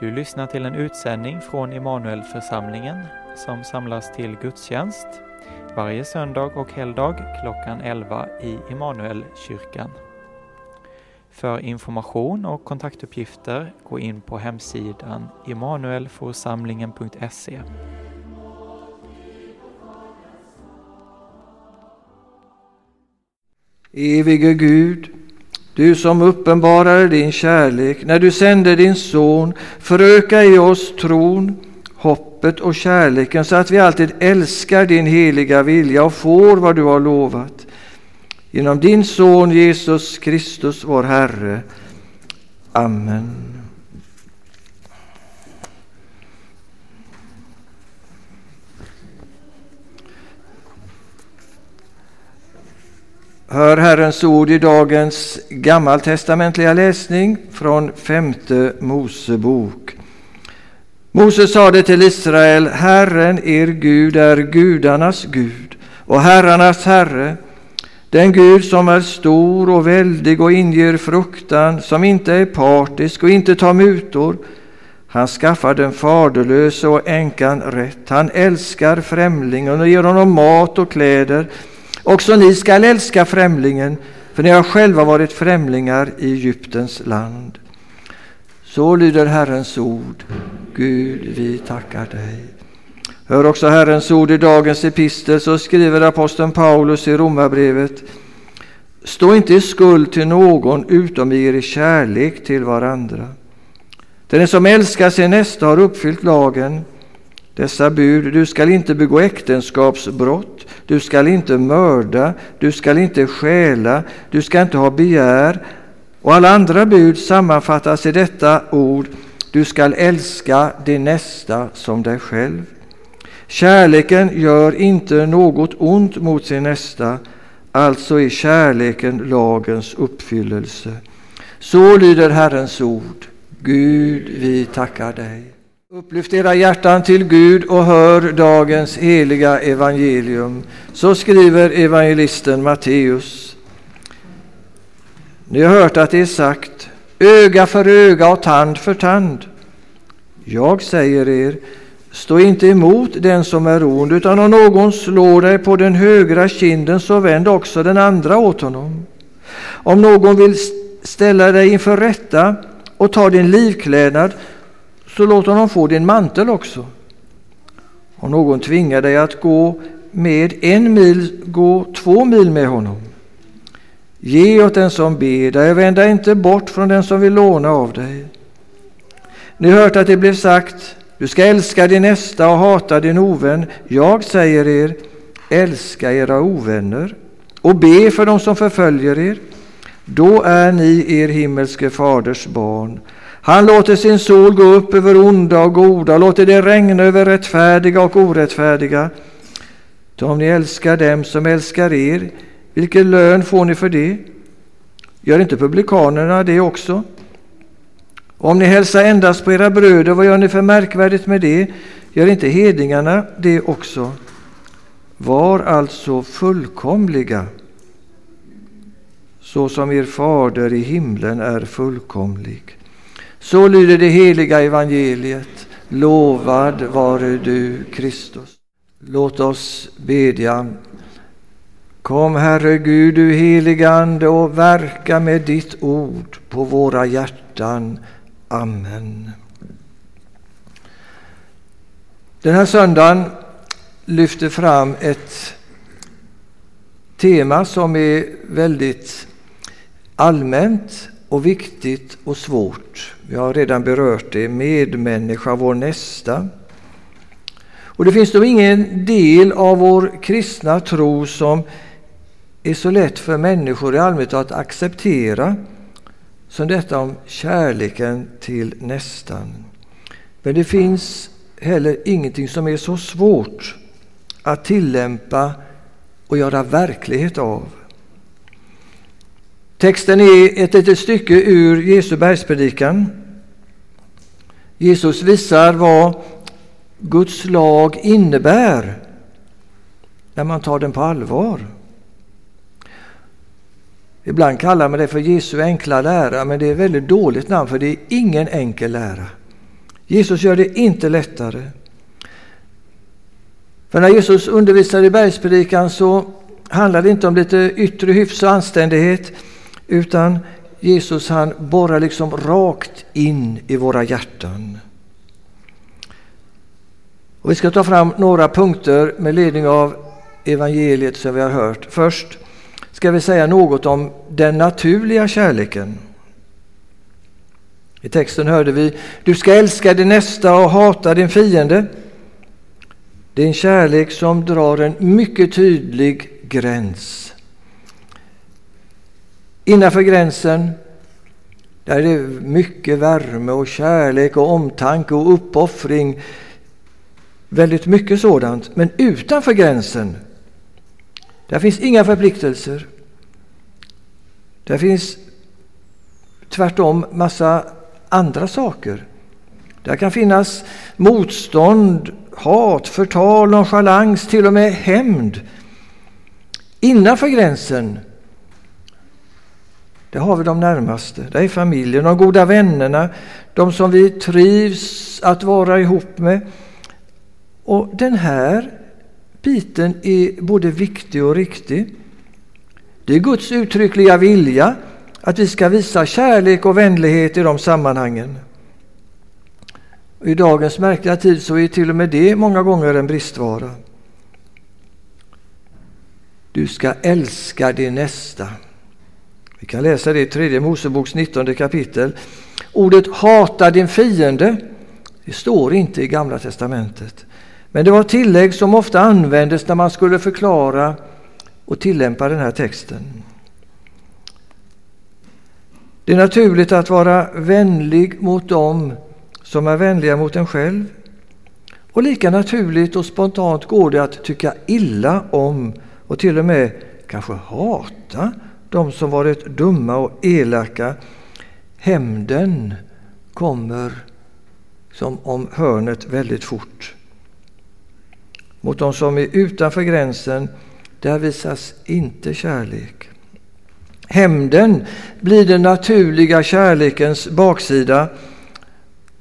Du lyssnar till en utsändning från Immanuelförsamlingen som samlas till gudstjänst varje söndag och helgdag klockan 11 i Immanuelkyrkan. För information och kontaktuppgifter gå in på hemsidan immanuelforsamlingen.se. Evige Gud, du som uppenbarade din kärlek när du sände din son, föröka i oss tron, hoppet och kärleken så att vi alltid älskar din heliga vilja och får vad du har lovat. Genom din son Jesus Kristus, vår Herre. Amen. Hör Herrens ord i dagens gammaltestamentliga läsning från femte Mosebok. Moses sade till Israel, Herren er Gud är gudarnas Gud och herrarnas Herre, den Gud som är stor och väldig och inger fruktan, som inte är partisk och inte tar mutor. Han skaffar den faderlöse och änkan rätt. Han älskar främlingen och ger honom mat och kläder. Också ni skall älska främlingen, för ni har själva varit främlingar i Egyptens land. Så lyder Herrens ord. Gud, vi tackar dig. Hör också Herrens ord i dagens epistel, så skriver aposteln Paulus i Romarbrevet. Stå inte i skuld till någon utom i er kärlek till varandra. Den som älskar sin nästa har uppfyllt lagen. Dessa bud, du skall inte begå äktenskapsbrott, du skall inte mörda, du skall inte stjäla, du skall inte ha begär. Och alla andra bud sammanfattas i detta ord, du skall älska din nästa som dig själv. Kärleken gör inte något ont mot sin nästa, alltså är kärleken lagens uppfyllelse. Så lyder Herrens ord. Gud, vi tackar dig. Upplyft era hjärtan till Gud och hör dagens heliga evangelium. Så skriver evangelisten Matteus. Ni har hört att det är sagt öga för öga och tand för tand. Jag säger er, stå inte emot den som är ond, utan om någon slår dig på den högra kinden så vänd också den andra åt honom. Om någon vill ställa dig inför rätta och ta din livklädnad så låt honom få din mantel också. Om någon tvingar dig att gå med en mil, gå två mil med honom. Ge åt den som ber dig, vända inte bort från den som vill låna av dig. Ni har hört att det blev sagt, du ska älska din nästa och hata din ovän. Jag säger er, älska era ovänner och be för dem som förföljer er. Då är ni er himmelske faders barn. Han låter sin sol gå upp över onda och goda, låter det regna över rättfärdiga och orättfärdiga. Då om ni älskar dem som älskar er, vilken lön får ni för det? Gör inte publikanerna det också? Om ni hälsar endast på era bröder, vad gör ni för märkvärdigt med det? Gör inte hedningarna det också? Var alltså fullkomliga, så som er fader i himlen är fullkomlig. Så lyder det heliga evangeliet. Lovad vare du, Kristus. Låt oss bedja. Kom, Herre Gud, du helige Ande, och verka med ditt ord på våra hjärtan. Amen. Den här söndagen lyfter fram ett tema som är väldigt allmänt och viktigt och svårt. Vi har redan berört det, medmänniska, vår nästa. Och det finns då ingen del av vår kristna tro som är så lätt för människor i allmänhet att acceptera som detta om kärleken till nästan. Men det finns heller ingenting som är så svårt att tillämpa och göra verklighet av. Texten är ett litet stycke ur Jesu bergspredikan. Jesus visar vad Guds lag innebär när man tar den på allvar. Ibland kallar man det för Jesu enkla lära, men det är ett väldigt dåligt namn för det är ingen enkel lära. Jesus gör det inte lättare. För när Jesus undervisade i bergspredikan så handlade det inte om lite yttre hyfs och anständighet utan Jesus han borrar liksom rakt in i våra hjärtan. Och vi ska ta fram några punkter med ledning av evangeliet som vi har hört. Först ska vi säga något om den naturliga kärleken. I texten hörde vi Du ska älska din nästa och hata din fiende. Det är en kärlek som drar en mycket tydlig gräns. Innanför gränsen där är det mycket värme och kärlek och omtanke och uppoffring. Väldigt mycket sådant. Men utanför gränsen där finns inga förpliktelser. Där finns tvärtom massa andra saker. Där kan finnas motstånd, hat, förtal, nonchalans, till och med hämnd. Innanför gränsen där har vi de närmaste, det är familjen, de goda vännerna, de som vi trivs att vara ihop med. Och den här biten är både viktig och riktig. Det är Guds uttryckliga vilja att vi ska visa kärlek och vänlighet i de sammanhangen. I dagens märkliga tid så är till och med det många gånger en bristvara. Du ska älska din nästa. Vi kan läsa det i tredje Moseboks 19 kapitel. Ordet hata din fiende, det står inte i Gamla testamentet. Men det var tillägg som ofta användes när man skulle förklara och tillämpa den här texten. Det är naturligt att vara vänlig mot dem som är vänliga mot en själv. Och lika naturligt och spontant går det att tycka illa om och till och med kanske hata de som varit dumma och elaka. Hämnden kommer som om hörnet väldigt fort. Mot de som är utanför gränsen, där visas inte kärlek. Hämnden blir den naturliga kärlekens baksida.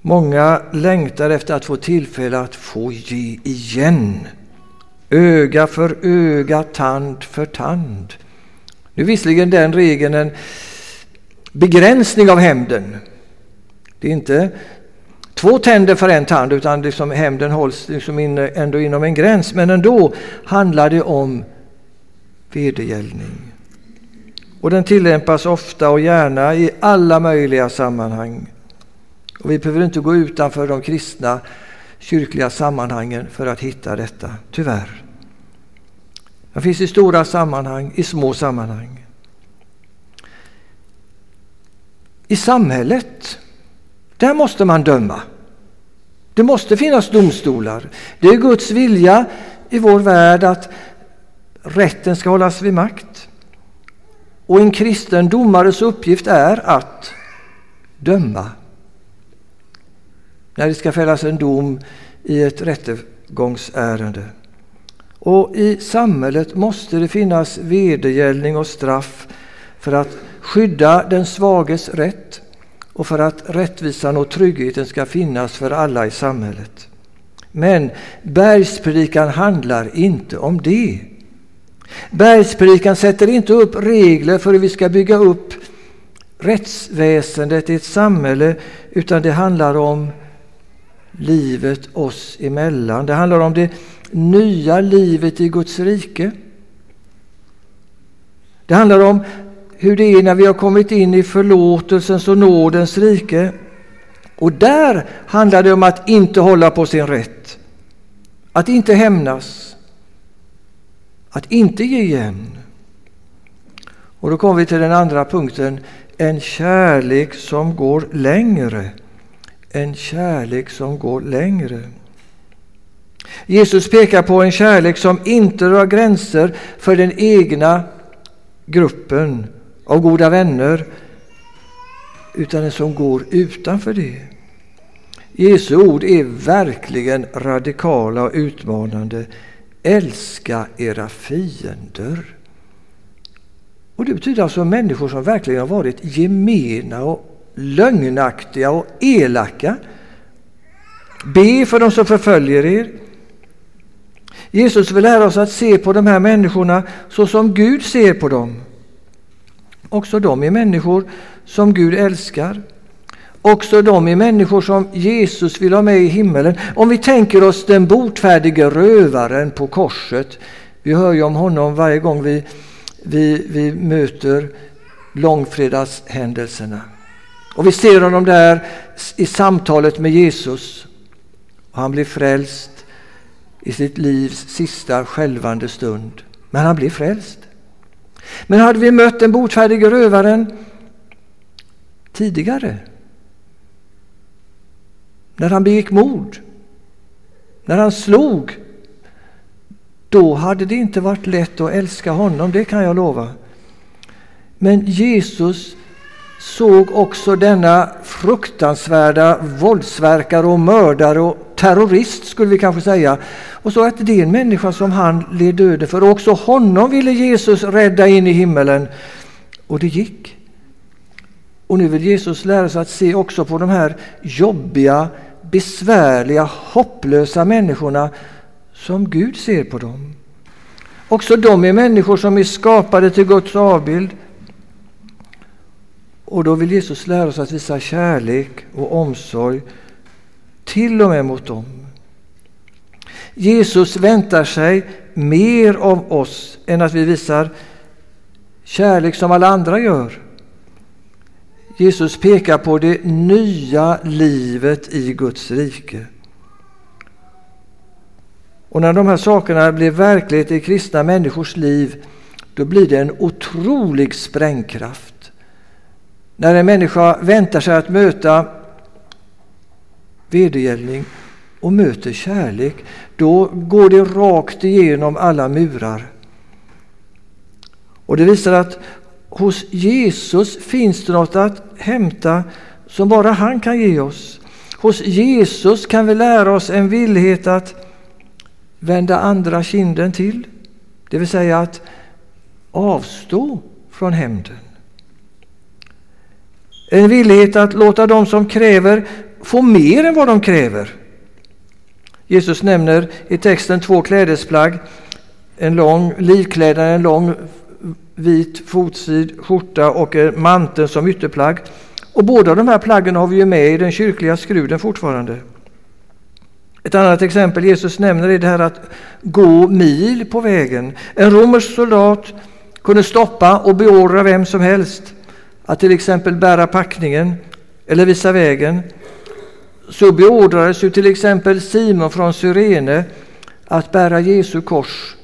Många längtar efter att få tillfälle att få ge igen. Öga för öga, tand för tand. Nu är visserligen den regeln en begränsning av hämnden. Det är inte två tänder för en tand utan liksom hämnden hålls liksom in, ändå inom en gräns. Men ändå handlar det om vedergällning. Och den tillämpas ofta och gärna i alla möjliga sammanhang. Och vi behöver inte gå utanför de kristna kyrkliga sammanhangen för att hitta detta, tyvärr. Den finns i stora sammanhang, i små sammanhang. I samhället, där måste man döma. Det måste finnas domstolar. Det är Guds vilja i vår värld att rätten ska hållas vid makt. Och en kristen domares uppgift är att döma. När det ska fällas en dom i ett rättegångsärende. Och i samhället måste det finnas vedergällning och straff för att skydda den svages rätt och för att rättvisan och tryggheten ska finnas för alla i samhället. Men bergspredikan handlar inte om det. Bergspredikan sätter inte upp regler för hur vi ska bygga upp rättsväsendet i ett samhälle utan det handlar om livet oss emellan. Det handlar om det nya livet i Guds rike. Det handlar om hur det är när vi har kommit in i förlåtelsens och nådens rike. Och där handlar det om att inte hålla på sin rätt, att inte hämnas, att inte ge igen. Och då kommer vi till den andra punkten, en kärlek som går längre. En kärlek som går längre. Jesus pekar på en kärlek som inte drar gränser för den egna gruppen av goda vänner utan en som går utanför det. Jesu ord är verkligen radikala och utmanande. Älska era fiender. Och Det betyder alltså människor som verkligen har varit gemena och lögnaktiga och elaka. Be för dem som förföljer er. Jesus vill lära oss att se på de här människorna så som Gud ser på dem. Också de är människor som Gud älskar. Också de är människor som Jesus vill ha med i himmelen. Om vi tänker oss den botfärdige rövaren på korset. Vi hör ju om honom varje gång vi, vi, vi möter långfredagshändelserna. Och vi ser honom där i samtalet med Jesus. Och han blir frälst i sitt livs sista skälvande stund. Men han blev frälst. Men hade vi mött den botfärdige rövaren tidigare när han begick mord, när han slog, då hade det inte varit lätt att älska honom, det kan jag lova. Men Jesus såg också denna fruktansvärda våldsverkare och mördare och terrorist skulle vi kanske säga. Och så att det är en människa som han led döden för. Och också honom ville Jesus rädda in i himmelen. Och det gick. Och nu vill Jesus lära sig att se också på de här jobbiga, besvärliga, hopplösa människorna som Gud ser på dem. Också de är människor som är skapade till Guds avbild. Och då vill Jesus lära oss att visa kärlek och omsorg till och med mot dem. Jesus väntar sig mer av oss än att vi visar kärlek som alla andra gör. Jesus pekar på det nya livet i Guds rike. Och när de här sakerna blir verklighet i kristna människors liv, då blir det en otrolig sprängkraft. När en människa väntar sig att möta vedergällning och möter kärlek, då går det rakt igenom alla murar. Och det visar att hos Jesus finns det något att hämta som bara han kan ge oss. Hos Jesus kan vi lära oss en villighet att vända andra kinden till, det vill säga att avstå från hämnden. En villighet att låta dem som kräver få mer än vad de kräver. Jesus nämner i texten två klädesplagg, en lång livklädnad, en lång vit fotsid skjorta och en mantel som ytterplagg. Och båda de här plaggen har vi ju med i den kyrkliga skruden fortfarande. Ett annat exempel Jesus nämner är det här att gå mil på vägen. En romersk soldat kunde stoppa och beordra vem som helst att till exempel bära packningen eller visa vägen. Så beordrades ju till exempel Simon från Syrene att bära Jesu kors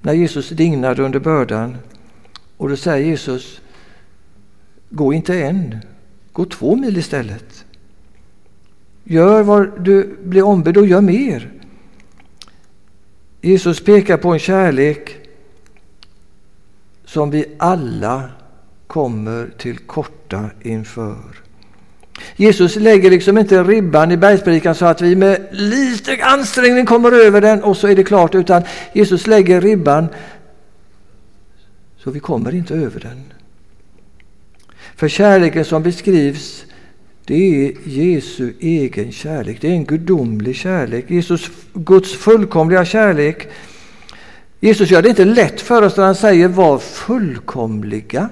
när Jesus dignade under bördan. Och då säger Jesus, gå inte en, gå två mil istället. Gör vad du blir ombedd och gör mer. Jesus pekar på en kärlek som vi alla kommer till korta inför. Jesus lägger liksom inte ribban i bergspredikan så att vi med lite ansträngning kommer över den och så är det klart, utan Jesus lägger ribban så vi kommer inte över den. För kärleken som beskrivs det är Jesu egen kärlek. Det är en gudomlig kärlek. Jesus, Guds fullkomliga kärlek. Jesus gör det inte lätt för oss när han säger var fullkomliga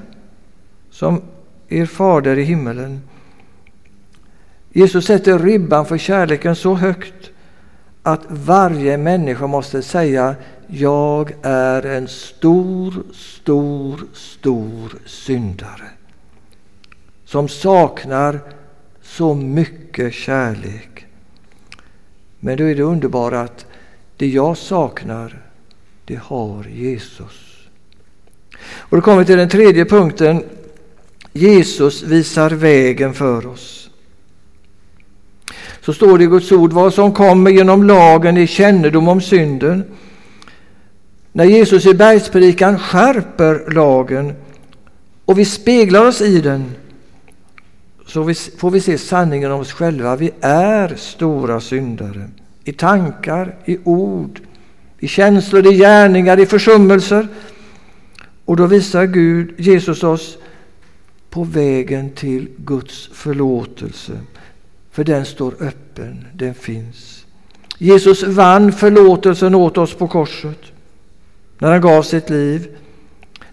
som er fader i himmelen. Jesus sätter ribban för kärleken så högt att varje människa måste säga jag är en stor, stor, stor syndare som saknar så mycket kärlek. Men då är det underbara att det jag saknar, det har Jesus. Och då kommer vi till den tredje punkten. Jesus visar vägen för oss. Så står det i Guds ord, vad som kommer genom lagen är kännedom om synden. När Jesus i bergspredikan skärper lagen och vi speglar oss i den så får vi se sanningen om oss själva. Vi är stora syndare i tankar, i ord, i känslor, i gärningar, i försummelser. Och då visar Gud, Jesus oss på vägen till Guds förlåtelse. för den står öppen, den finns. Jesus vann förlåtelsen åt oss på korset när han gav sitt liv.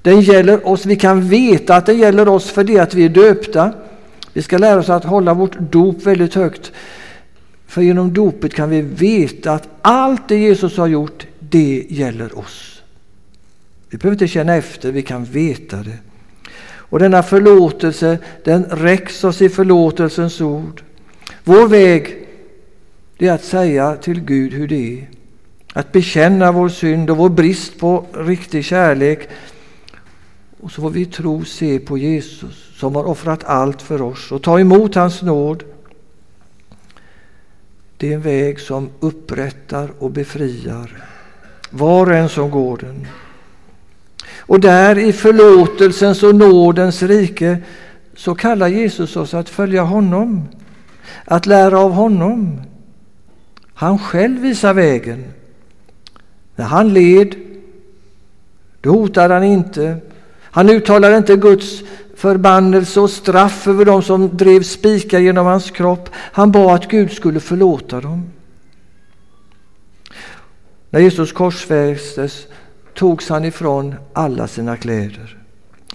Den gäller oss. Vi kan veta att den gäller oss för det att vi är döpta. Vi ska lära oss att hålla vårt dop väldigt högt. För genom dopet kan vi veta att allt det Jesus har gjort, det gäller oss. Vi behöver inte känna efter, vi kan veta det. Och denna förlåtelse, den räcks oss i förlåtelsens ord. Vår väg, det är att säga till Gud hur det är. Att bekänna vår synd och vår brist på riktig kärlek. Och så får vi tro se på Jesus som har offrat allt för oss och ta emot hans nåd. Det är en väg som upprättar och befriar var och en som går den. Och där i förlåtelsens och nådens rike så kallar Jesus oss att följa honom, att lära av honom. Han själv visar vägen. När han led, då hotade han inte. Han uttalade inte Guds förbannelse och straff över dem som drev spikar genom hans kropp. Han bad att Gud skulle förlåta dem. När Jesus korsfästes togs han ifrån alla sina kläder,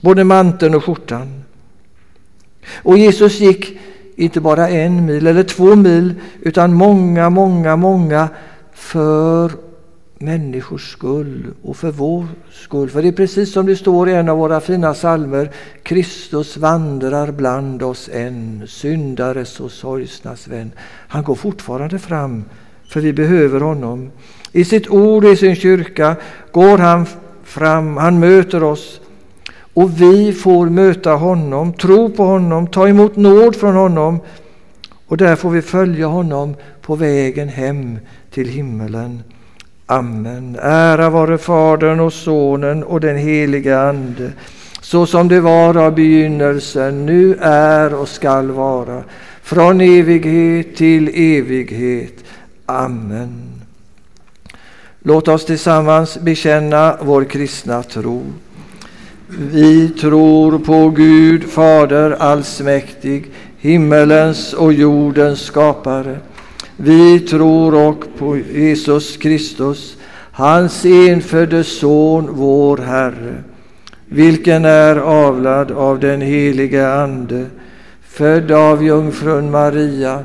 både manteln och skjortan. Och Jesus gick inte bara en mil eller två mil, utan många, många, många för människors skull och för vår skull. För det är precis som det står i en av våra fina salmer. Kristus vandrar bland oss än, syndares och sorgsnas vän. Han går fortfarande fram, för vi behöver honom. I sitt ord och i sin kyrka går han fram, han möter oss och vi får möta honom, tro på honom, ta emot nåd från honom och där får vi följa honom på vägen hem till himmelen. Amen. Ära vare Fadern och Sonen och den helige Ande, så som det var av begynnelsen, nu är och skall vara, från evighet till evighet. Amen. Låt oss tillsammans bekänna vår kristna tro. Vi tror på Gud Fader allsmäktig, himmelens och jordens skapare. Vi tror och på Jesus Kristus, hans enfödde Son, vår Herre, vilken är avlad av den helige Ande, född av jungfrun Maria,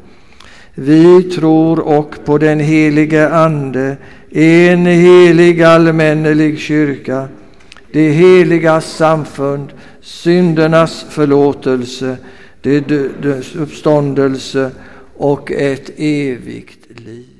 Vi tror och på den helige Ande, en helig allmännelig kyrka, det heliga samfund, syndernas förlåtelse, det dödes uppståndelse och ett evigt liv.